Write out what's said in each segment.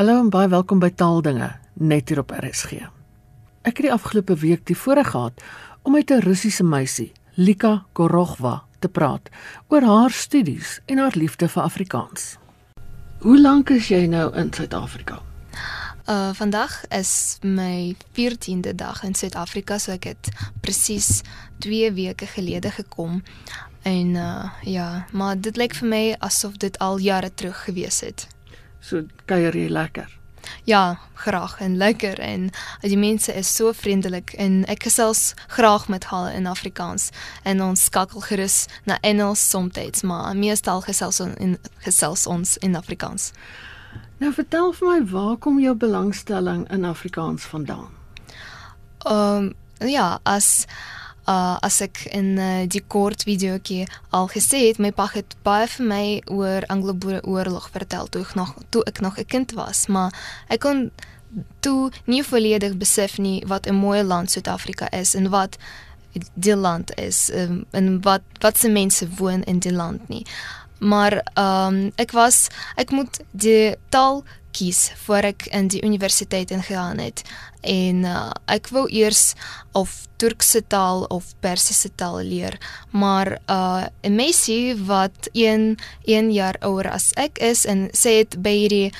Hallo en baie welkom by Taaldinge net hier op RSG. Ek het die afgelope week die voorreg gehad om met 'n Russiese meisie, Lika Korogva, te praat oor haar studies en haar liefde vir Afrikaans. Hoe lank is jy nou in Suid-Afrika? Uh vandag is my 14de dag in Suid-Afrika, so ek het presies 2 weke gelede gekom. En uh ja, maar dit lyk vir my asof dit al jare terug gewees het. So kuier jy lekker. Ja, graag en lekker en die mense is so vriendelik en ek gesels graag met hulle in Afrikaans en ons skakel gerus na Engels soms, maar meestal gesels ons in gesels ons in Afrikaans. Nou vertel vir my waar kom jou belangstelling in Afrikaans vandaan? Ehm um, ja, as uh as ek in uh, die kort videoetjie al gesê het, my pa het baie vir my oor Anglo-Boereoorlog vertel toe ek nog toe ek nog 'n kind was, maar ek kon toe nie volledig besef nie wat 'n mooi land Suid-Afrika is en wat die land is um, en wat wat se mense woon in die land nie. Maar ehm um, ek was ek moet die taal kies voor ek in die universiteit ingegaan het. En uh, ek wou eers of Turkse taal of Persiese taal leer. Maar uh, 'n meisie wat 1 1 jaar ouer as ek is en sê dit by hierdie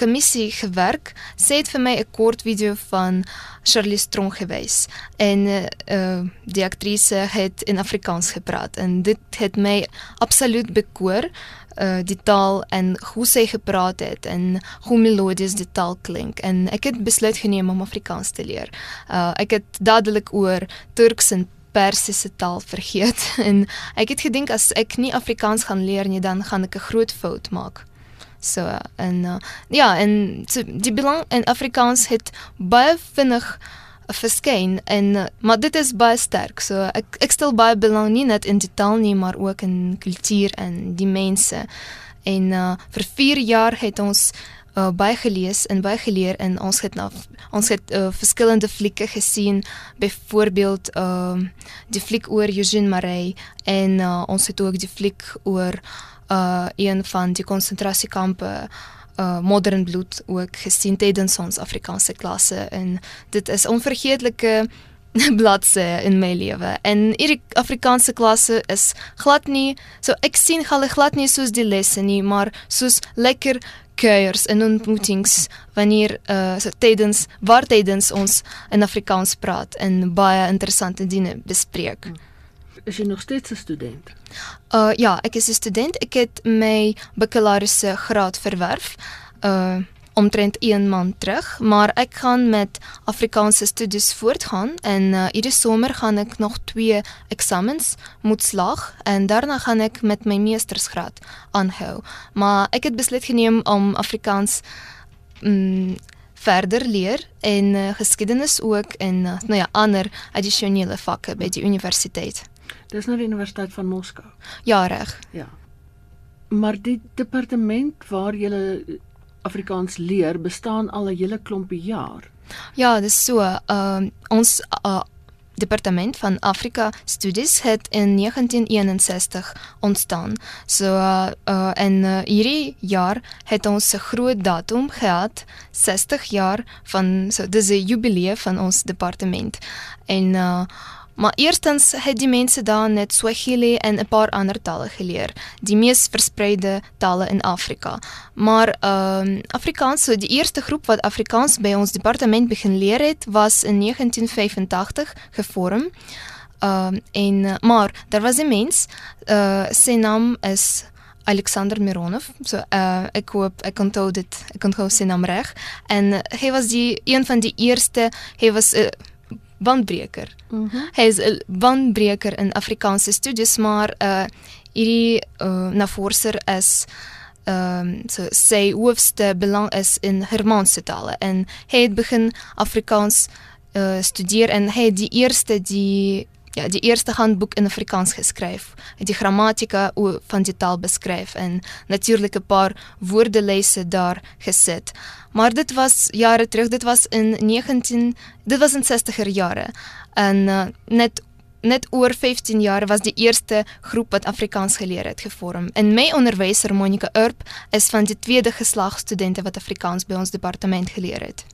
kommissie gewerk sê dit vir my 'n kort video van Charlie Strong gewys. En uh, die aktrise het in Afrikaans gepraat en dit het my absoluut bekoor uh, die taal en hoe sy gepraat het en hoe melodies die taal klink en ek het besluit geneem om Afrikaans te leer. Uh, ek het dadelik oor Turks en Persiese taal vergeet en ek het gedink as ek nie Afrikaans gaan leer nie dan gaan ek 'n groot fout maak. So en uh, ja en so, die belang in Afrikaans het baie vinnig verskyn en eh, maar dit is baie sterk. So ek ek stel baie belang nie net in die taal nie, maar ook in kultuur en die mense. En uh, vir 4 jaar het ons uh, baie gelees en baie geleer en ons het na ons het uh, verskillende flieke gesien, byvoorbeeld ehm uh, die fliek oor Eugene Marais en uh, ons het ook die fliek oor uh een van die konsentrasiekampe uh modern bloed ook gesien tydens ons Afrikaanse klasse en dit is onvergeetlike bladsy in my lewe. En hierdie Afrikaanse klasse is glad nie so ek sien hulle glad nie soos die lesse nie, maar soos lekker kuiers en ontmoetings wanneer uh so tydens waar tydens ons in Afrikaans praat en baie interessante dinge bespreek. Hmm is jy nog steeds 'n student? Uh ja, ek is 'n student. Ek het my bakkalaureuse graad verwerf. Uh omtrent 1 maand terug, maar ek gaan met Afrikaanse studies voortgaan en uh, hierdie somer gaan ek nog 2 eksamens moet slaag en daarna gaan ek met my meestersgraad aanhou. Maar ek het besluit geneem om Afrikaans mm, verder leer en uh, geskiedenis ook en uh, nou ja, ander addisionele vakke by die universiteit. Dis nou die Universiteit van Moskou. Ja, reg. Ja. Maar die departement waar jy Afrikaans leer, bestaan al 'n hele klompie jaar. Ja, dis so. Ehm uh, ons uh, departement van Afrika Studies het in 1961 ontstaan. So uh, uh en uh, hierdie jaar het ons 'n groot datum gehad, 60 jaar van so dis 'n jubileum van ons departement. En uh Maar eerstens het die mense daar net Swahili en 'n paar ander tale geleer, die mees verspreide tale in Afrika. Maar ehm um, Afrikaans, so die eerste groep wat Afrikaans by ons departement begin leer het, was in 1985 gevorm. Ehm um, en maar daar was 'n mens, uh sy naam is Alexander Mironov. So uh ek hoop ek onthou dit. Ek onthou sy naam reg. En uh, hy was die een van die eerste, hy was 'n uh, bandbreker. Mm -hmm. Hy is 'n bandbreker in Afrikaanse studies, maar uh hierdie uh, navorser is ehm um, so sy hoofste belang is in Germaanse tale en hy het begin Afrikaans uh studeer en hy het die eerste die ja, die eerste handboek in Afrikaans geskryf. Het die grammatika van die taal beskryf en natuurlik 'n paar woordelyse daar gesit. Maar dit was jare terug, dit was in 19 dit was in 60er jare. En uh, net net oor 15 jaar was die eerste groep wat Afrikaans geleer het gevorm. En my onderwyser Monica Urp is van die tweede geslag studente wat Afrikaans by ons departement geleer het.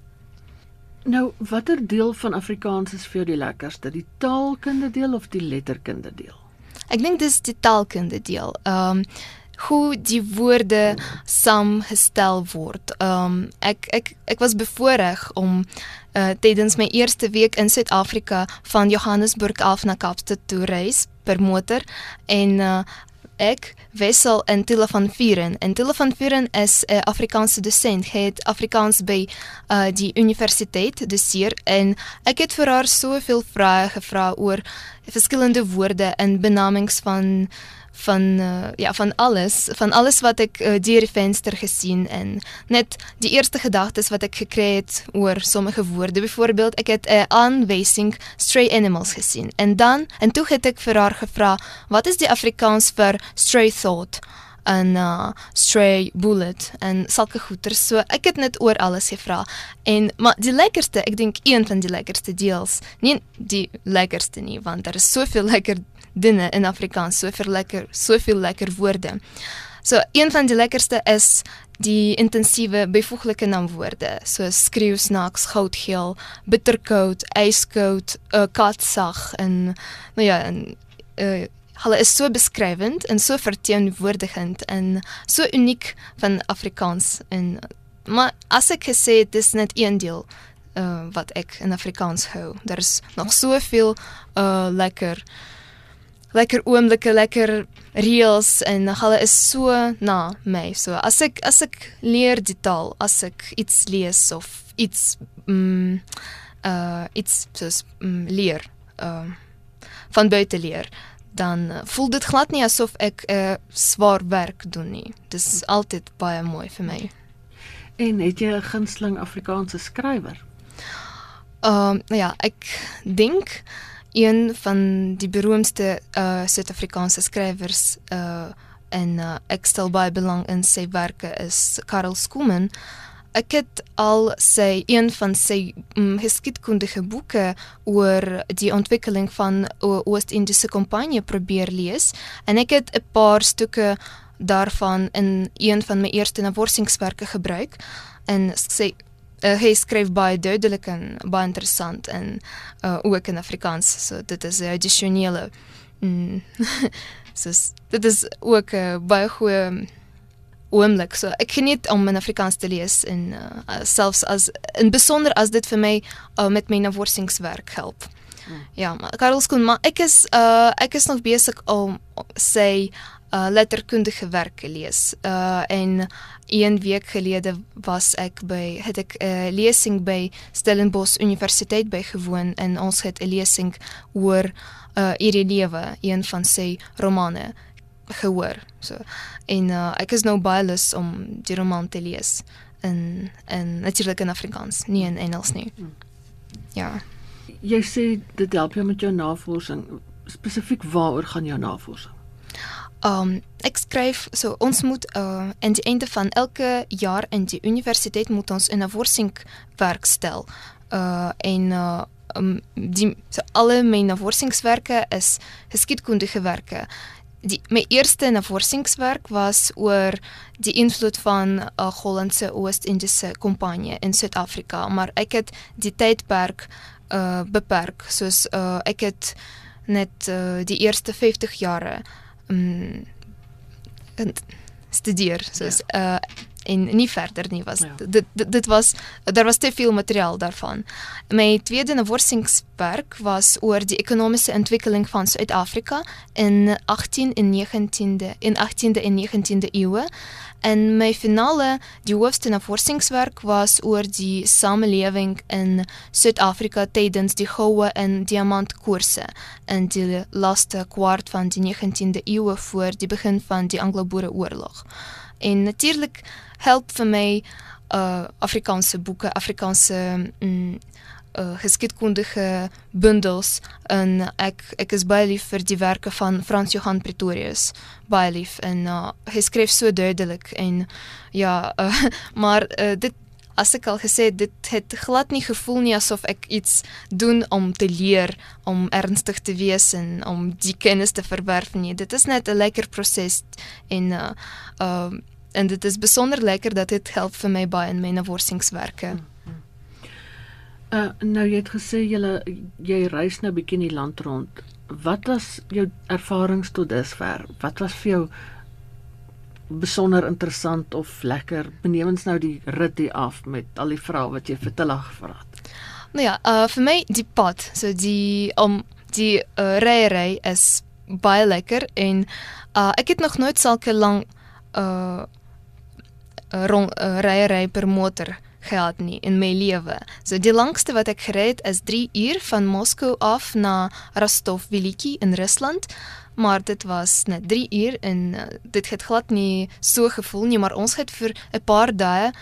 Nou, watter deel van Afrikaans is vir jou die lekkerste? Die taalkunde deel of die letterkunde deel? Ek dink dis die taalkunde deel. Ehm um, hoe die woorde saamgestel word. Ehm um, ek ek ek was bevoorreg om uh tydens my eerste week in Suid-Afrika van Johannesburg af na Kaapstad toe reis per motor en uh ek wissel in Tille van Vuren. En Tille van Vuren is 'n uh, Afrikaanse dosent. Hy het Afrikaans by uh die universiteit doseer en ek het vir haar soveel vrae gevra oor verskillende woorde en benamings van van uh, ja van alles van alles wat ek uh, deur die venster gesien en net die eerste gedagtes wat ek gekry het oor sommige woorde. Byvoorbeeld ek het 'n uh, aanwysing stray animals gesien en dan en toe het ek vir haar gevra wat is die Afrikaans vir stray thought? En uh, stray bullet en sulke goeters so ek het net oor alles gevra. En maar die lekkerste ek dink een van die lekkerste deels nie die lekkerste nie want daar is soveel lekker dinge in Afrikaans, soveel lekker, soveel lekker woorde. So een van die lekkerste is die intensiewe byvoeglike naamwoorde soos skreeu snaaks, goudgeel, bitterkoud, yskoud, uh, katsag en nou ja, en uh, hulle is so beskrywend en so verteenwoordigend en so uniek van Afrikaans en maar as ek gesê dit is net een deel uh, wat ek in Afrikaans hou. Daar's nog soveel uh lekker lekker oomblikke, lekker reels en hulle is so na my. So as ek as ek leer die taal, as ek iets lees of iets mm uh iets soos mm, leer, uh van buite leer, dan voel dit glad nie asof ek 'n uh, swaar werk doen nie. Dis altyd baie mooi vir my. En het jy 'n gunsteling Afrikaanse skrywer? Ehm uh, ja, ek dink een van die beroemdste uh Suid-Afrikaanse skrywers uh en uh, ek stel baie belang in sy werke is Karel Skoomen. Ek het al sy een van sy um, geskiedkundige boeke oor die ontwikkeling van Oos-Indiese Kompanje probeer lees en ek het 'n paar stukke daarvan in een van my eerste navorsingswerke gebruik en sy uh, hy skryf baie duidelik en baie interessant en uh, ook in Afrikaans. So dit is 'n addisionele mm, so dit is ook 'n uh, baie goeie oomblik. So ek geniet om in Afrikaans te lees en uh, selfs as in besonder as dit vir my uh, met my navorsingswerk help. Hmm. Ja, maar Karel Skoon, maar ek is uh ek is nog besig om sê uh letterkundige werke lees. Uh en een week gelede was ek by het ek 'n uh, lesing by Stellenbosch Universiteit bygewoon en ons het 'n lesing oor uh Irenewe, een van sy romane gehoor. So en uh ek is nou baie lus om die roman te lees in in natuurlik in Afrikaans, nie in Engels nie. Hmm. Ja. Jy sê dit help jou met jou navorsing. Spesifiek waaroor gaan jou navorsing? Um ek skryf so ons moet uh aan die einde van elke jaar in die universiteit moet ons 'n navorsingswerk stel. Uh en uh um, die so alle my navorsingswerke is geskiedkundige werke. Die my eerste navorsingswerk was oor die invloed van 'n uh, Hollandse Oos-Indiese kompanje in Suid-Afrika, maar ek het die tydperk uh beperk soos uh ek het net uh, die eerste 50 jare um, studeer ja. uh en nie verder nie was ja. dit, dit dit was daar was te veel materiaal daarvan. My tweede navorsingswerk was oor die ekonomiese ontwikkeling van Suid-Afrika in 18 en 19de in 18de en 19de eeue. En my finale die hoofste navorsingswerk was oor die samelewing in Suid-Afrika tydens die goue en diamantkoerse in die laaste kwart van die 19de eeue voor die begin van die Anglo-Boereoorlog. En natuurlik help vir my uh Afrikaanse boeke, Afrikaanse mm, uh geskiedkundige bundels en ek ek is baie lief vir die werke van Frans Johan Pretorius. Baie lief en uh hy skryf so duidelik en ja, uh, maar uh, dit as ek al gesê dit het glad nie gevoel nie asof ek iets doen om te leer, om ernstig te wees en om die kennis te verwerf nie. Dit is net 'n lekker proses en uh uh en dit is besonder lekker dat dit help vir my baie in my navorsingswerke. Hmm. Uh nou jy het gesê jy jy reis nou bietjie in die land rond. Wat was jou ervarings tot dusver? Wat was vir jou besonder interessant of lekker? Benewens nou die rit hier af met al die vrae wat jy vir te lag gevra het. Nou ja, uh vir my die pad, so die om die uh, ryery is baie lekker en uh ek het nog nooit sulke lang uh rond uh, ryery per motor gehad nie in my lewe. So die langste wat ek gery het is 3 uur van Moskou af na Rostov Veliki in Rusland. Maar dit was net 3 uur en uh, dit het glad nie so gevoel nie, maar ons het vir 'n paar dae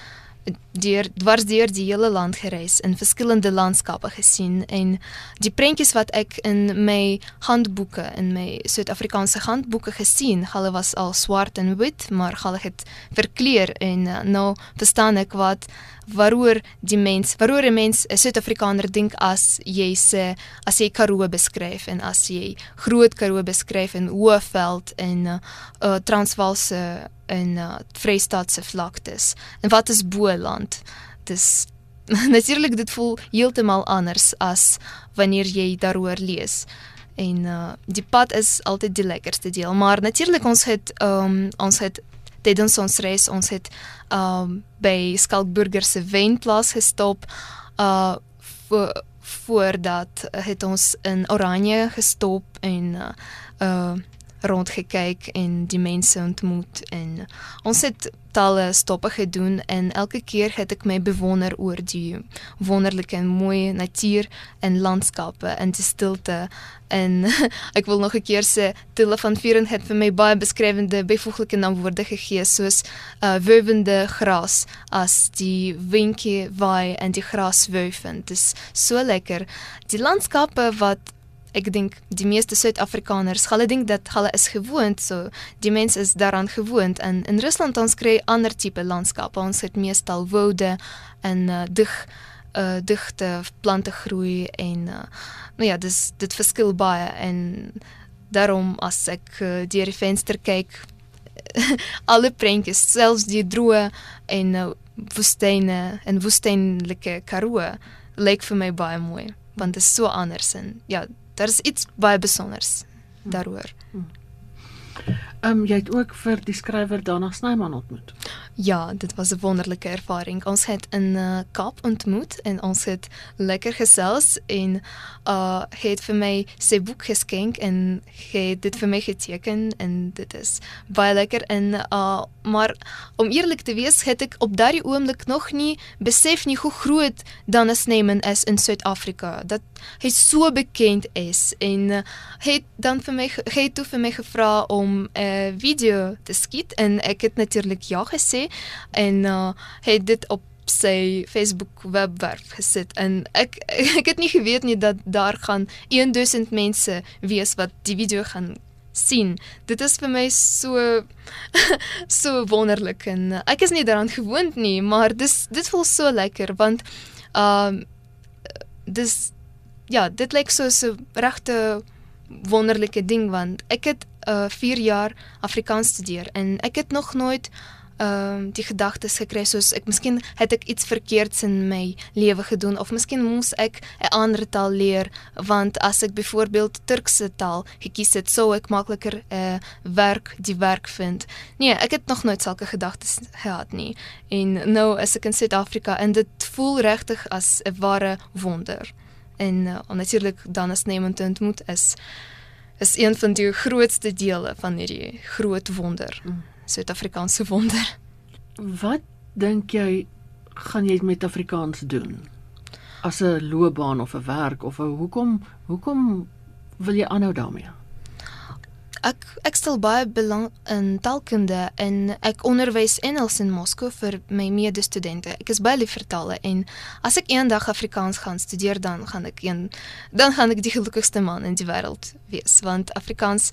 deur dwars deur die hele land gereis en verskillende landskappe gesien en die prentjies wat ek in my handboeke in my Suid-Afrikaanse handboeke gesien, hulle was al swart en wit, maar hulle het verkleur en uh, nou verstaan ek wat waaroor die mens, waaroor 'n mens 'n Suid-Afrikaner dink as jy se as jy Karoo beskryf en as jy Groot Karoo beskryf en Hoëveld en uh, uh Transvaalse en uh Vrystaatse vlaktes. En wat is Boland? Dis natuurlik dit voel heeltemal anders as wanneer jy daaroor lees. En uh die pad is altyd die lekkerste deel, maar natuurlik ons het um ons het tydens ons reis ons het um by Skalkburger se wenplaas gestop uh voor voordat het ons in Oranje gestop en uh, uh rondgekyk en die mense ontmoet en ons het talle stoppe gedoen en elke keer het ek my bewonder oor die wonderlike en mooi natuur en landskappe en die stilte. En ek wil nog 'n keer sê Tille van Vieren het vir my baie beskrywende byvoeglike naamwoorde gegee soos uh wewende gras as die windjie waai en die gras wuif en dit is so lekker. Die landskappe wat ek dink die meeste Suid-Afrikaners, hulle dink dat hulle is gewoond, so die mense is daaraan gewoond en in Rusland ons kry ander tipe landskappe. Ons het meestal woude en uh, dig uh digte plante groei en uh, nou ja, dis dit verskil baie en daarom as ek uh, deur die venster kyk alle prentjies, selfs die droë en uh, woestyne en woestynlike Karoo lyk vir my baie mooi want dit is so anders en ja daar is iets baie besonders daaroor. Hmm. Ehm um, jy het ook vir die skrywer Dana Snyman ontmoet. Ja, dit was 'n wonderlike ervaring. Ons het in uh, Kaap ontmoet en ons het lekker gesels en uh het vir my sy boek geskenk en het dit vir my geteken en dit is baie lekker en uh maar om eerlik te wees, het ek op daardie oomblik nog nie besef nie hoe groot Dana Snyman is in Suid-Afrika. Dat hy so bekend is en uh, het dan vir my het toe vir my gevra om 'n uh, video te skiet en ek het natuurlik ja gesê en uh, het dit op sy Facebook webwerf gesit en ek ek het nie geweet nie dat daar gaan 1000 mense wees wat die video gaan sien. Dit is vir my so so wonderlik en ek is nie daaraan gewoond nie, maar dis dit voel so lekker want ehm uh, dis ja, dit lyk so so regte wonderlike ding want ek het uh 4 jaar Afrikaans studeer en ek het nog nooit ehm um, die gedagtes gekry soos ek miskien het ek iets verkeerds in my lewe gedoen of miskien moes ek 'n ander taal leer want as ek byvoorbeeld Turkse taal gekies het sou ek makliker 'n uh, werk die werk vind. Nee, ek het nog nooit sulke gedagtes gehad nie. En nou is ek in Suid-Afrika en dit voel regtig as 'n ware wonder. En uh, natuurlik dan as niemand ontmoet is is een van die grootste dele van hierdie groot wonder. Mm. Suid-Afrikaanse wonder. Wat dink jy gaan jy met Afrikaans doen? As 'n loopbaan of 'n werk of 'n hoekom hoekom wil jy aanhou daarmee? Ek ek stel baie belang in taalkunde en ek onderwys Engels in Moskou vir my medestudente. Ek is baie lief vir tale en as ek eendag Afrikaans gaan studeer dan gaan ek een dan gaan ek die gelukkigste man in die wêreld wees want Afrikaans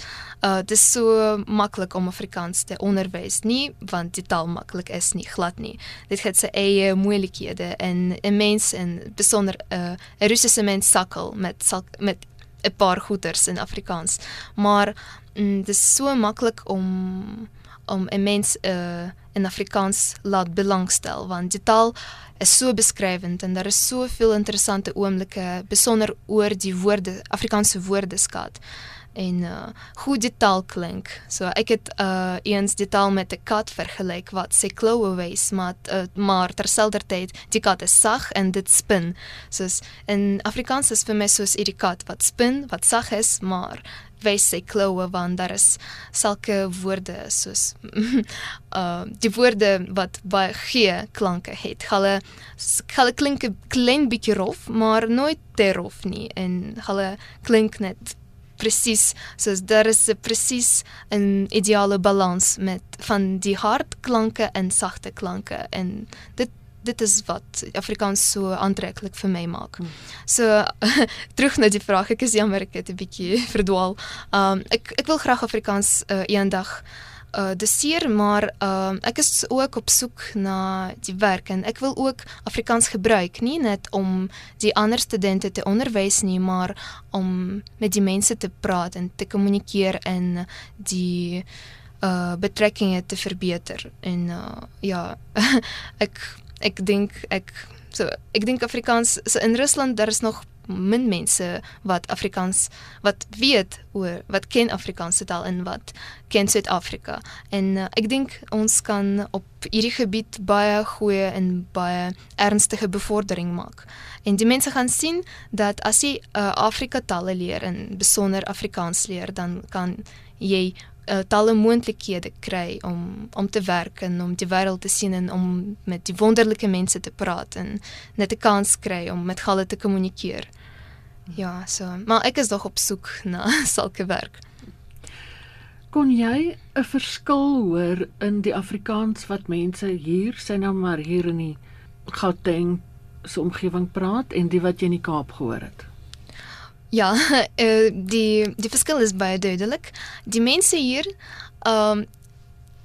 uh dis so maklik om Afrikaans te onderwys. Nie want die taal maklik is nie, glad nie. Dit het sy eie moeilikhede en 'n mens en besonder 'n uh, Russiese mens sukkel met met 'n paar goeters in Afrikaans. Maar mm, dit is so maklik om om 'n mens uh, in Afrikaans laat belangstel want die taal is so beskrywend en daar is soveel interessante oomblikke besonder oor die woorde Afrikaanse woordeskat en uh hoe dit taal klink. So ek het uh eens die taal met 'n kat vergelyk wat sy kloue wys, maar uh, maar terselfdertyd die kat is sag en dit spin. Soos in Afrikaans is vir my soos 'n kat wat spin, wat sag is, maar wys sy kloue want daar is sulke woorde soos uh die woorde wat baie g klanke het. Hulle hulle klink klein bietjie rof, maar nooit te rof nie en hulle klink net presies soos daar is presies 'n ideale balans met van die hard klanke en sagte klanke en dit dit is wat Afrikaans so aantreklik vir my maak. Hmm. So terug na die vraag, ek is jammer ek het 'n bietjie verdwaal. Um ek ek wil graag Afrikaans uh, eendag uh doseer maar uh ek is ook op soek na die werk en ek wil ook Afrikaans gebruik nie net om die ander studente te onderwys nie maar om met die mense te praat en te kommunikeer en die uh betrekkinge te verbeter en uh ja ek ek dink ek so ek dink Afrikaans so in Rusland daar is nog min mense wat Afrikaans wat weet oor wat ken Afrikaanse taal en wat ken Suid-Afrika. En uh, ek dink ons kan op hierdie gebied baie goeie en baie ernstige bevordering maak. En die mense gaan sien dat as jy uh, Afrika tale leer en besonder Afrikaans leer, dan kan jy uh, talle moontlikhede kry om om te werk en om die wêreld te sien en om met die wonderlike mense te praat en net 'n kans kry om met hulle te kommunikeer. Ja, so, maar ek is nog op soek na sulke werk. Kon jy 'n verskil hoor in die Afrikaans wat mense hier, sê nou maar hier in die Gauteng se omgewing praat en die wat jy in die Kaap gehoor het? Ja, uh, die die verskil is baie duidelik. Die mense hier ehm um,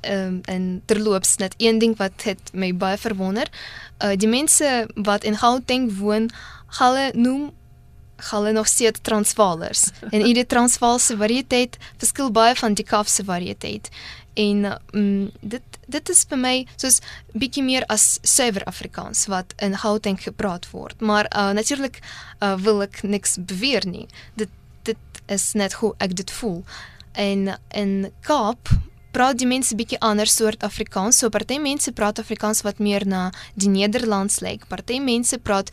um, en terloops net een ding wat het my baie verwonder. Uh die mense wat in Gauteng woon, hulle noem hulle nog steeds Transvaalers. en hierdie Transvaalse variëteit verskil baie van die Kaapse variëteit. En um, dit dit is vir my soos bietjie meer as suiwer Afrikaans wat in Gauteng gepraat word. Maar uh, natuurlik uh, wil ek niks beweer nie. Dit dit is net hoe ek dit voel. En in Kaap praat die mense bietjie ander soort Afrikaans. So party mense praat Afrikaans wat meer na die Nederlands lyk. Party mense praat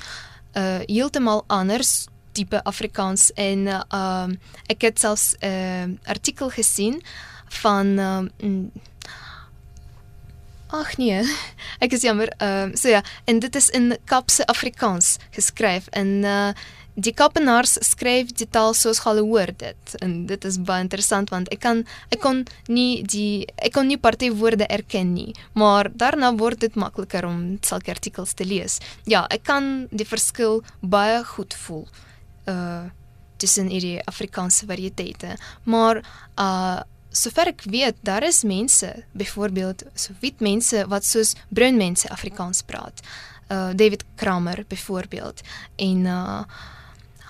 uh heeltemal anders tipe Afrikaans en uh ek het selfs 'n uh, artikel gesien van uh, Ag nee. Ek is jammer. Ehm uh, so ja, en dit is in Kapse Afrikaans geskryf en uh die Kapenaars skryf die taal soos hulle hoor dit. En dit is baie interessant want ek kan ek kon nie die ek kon nie party woorde erken nie, maar daarna word dit makliker om sulke artikels te lees. Ja, ek kan die verskil baie goed voel. Uh tussen hierdie Afrikaanse variëteite. Maar uh sover ek weet, daar is mense, byvoorbeeld so wit mense wat soos bruin mense Afrikaans praat. Uh David Kramer byvoorbeeld en uh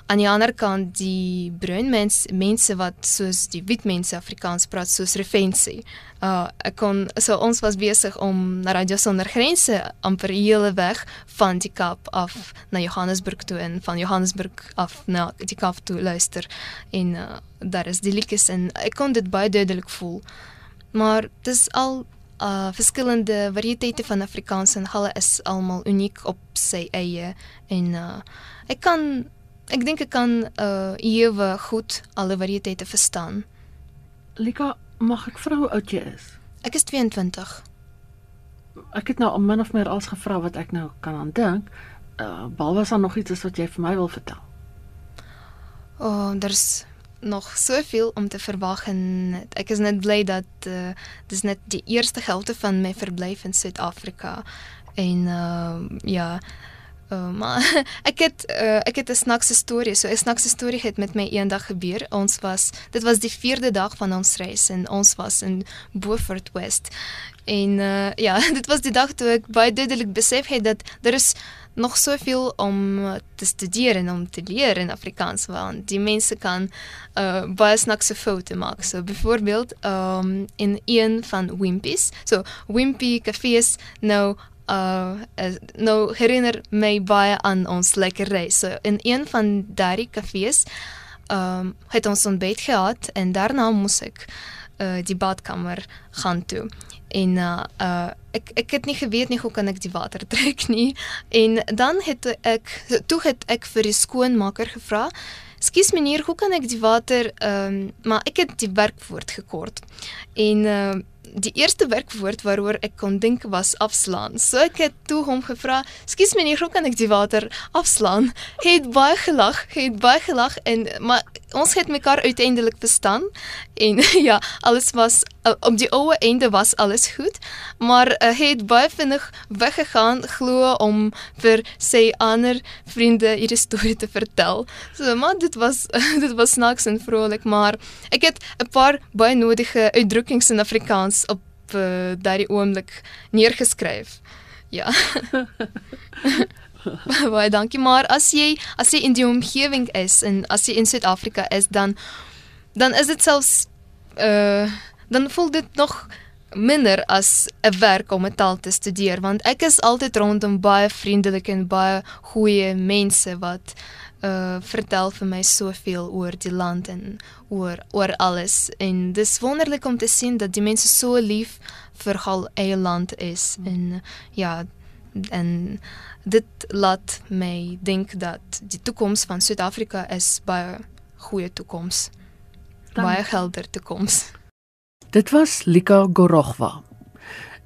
aan die ander kant die bruin mens mense wat soos die wit mense Afrikaans praat soos Refensie. Uh ek kon so ons was besig om na Radio Sonder Grense amper hele weg van die Kaap af na Johannesburg toe en van Johannesburg af na die Kaap toe luister en uh daar is die liedjies en ek kon dit baie duidelik voel. Maar dis al uh verskillende variëteite van Afrikaans en hulle is almal uniek op sy eie en uh ek kan ek dink ek kan uh ewe goed alle variëteite verstaan. Lika, mag ek vra hoe oud jy is? Ek is 22. Ek het nou min of meer alles gevra wat ek nou kan aan dink. Uh behalwe as daar nog iets is wat jy vir my wil vertel. O, oh, daar's nog soveel om te verwag en ek is net bly dat uh, dis net die eerste gelte van my verblyf in Suid-Afrika en uh, ja uh, maar ek het uh, ek het 'n snaakse storie so 'n snaakse storie het met my eendag gebeur ons was dit was die 4de dag van ons reis en ons was in Beaufort West en uh, ja dit was die dag toe ek baie duidelik besef het dat daar is nog soveel om te studeer en om te leer in Afrikaans want die mense kan uh, baie snaakse foute maak. So byvoorbeeld um, in een van Wimpy's. So Wimpy kafees nou uh nou herinner my baie aan ons lekker reis. So in een van daardie kafees um het ons ontbyt gehad en daarna moes ek uh die badkamer gaan toe en uh, uh ek ek het nie geweet nie hoe kan ek die water trek nie en dan het ek toe het ek vir die skoonmaker gevra Skus meneer, hoe kan ek die water ehm um, maar ek het die werkwoord gekort. En ehm uh, die eerste werkwoord waaroor ek kon dink was afslaan. So ek het toe hom gevra, "Skus meneer, hoe kan ek die water afslaan?" Hy het baie gelag, hy het baie gelag en maar ons het mekaar uiteindelik verstaan en ja, alles was uh, op die ouë einde was alles goed, maar uh, hy het baie vinnig weggegaan glo om vir sy ander vriende hierdie storie te vertel. So maar dit was uh, dit was snaaks en vrolik, maar ek het 'n paar baie nodige uitdrukkings in Afrikaans op uh, daardie oomblik neergeskryf. Ja. Baie dankie maar as jy as jy in die omgewing is en as jy in Suid-Afrika is dan dan is dit selfs uh dan voel dit nog minder as 'n werk om 'n taal te studeer want ek is altyd rondom baie vriendelike en baie goeie mense wat uh vertel vir my soveel oor die land en oor oor alles en dis wonderlik om te sien dat die mense so lief vir hul eie land is en ja en dit laat my dink dat die toekoms van Suid-Afrika is baie goeie toekoms. Baie helder toekoms. Dit was Lika Gorochwa.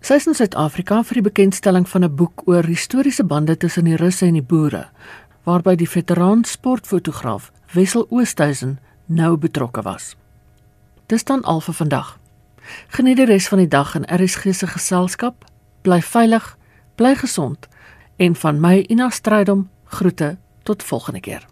Sy is in Suid-Afrika vir die bekendstelling van 'n boek oor historiese bande tussen die Russe en die boere, waarby die veteraan sportfotograaf Wessel Oosthuizen nou betrokke was. Dis dan al vir vandag. Geniet die res van die dag in RSG se geselskap. Bly veilig, bly gesond en van my Ina Strydom groete tot volgende keer.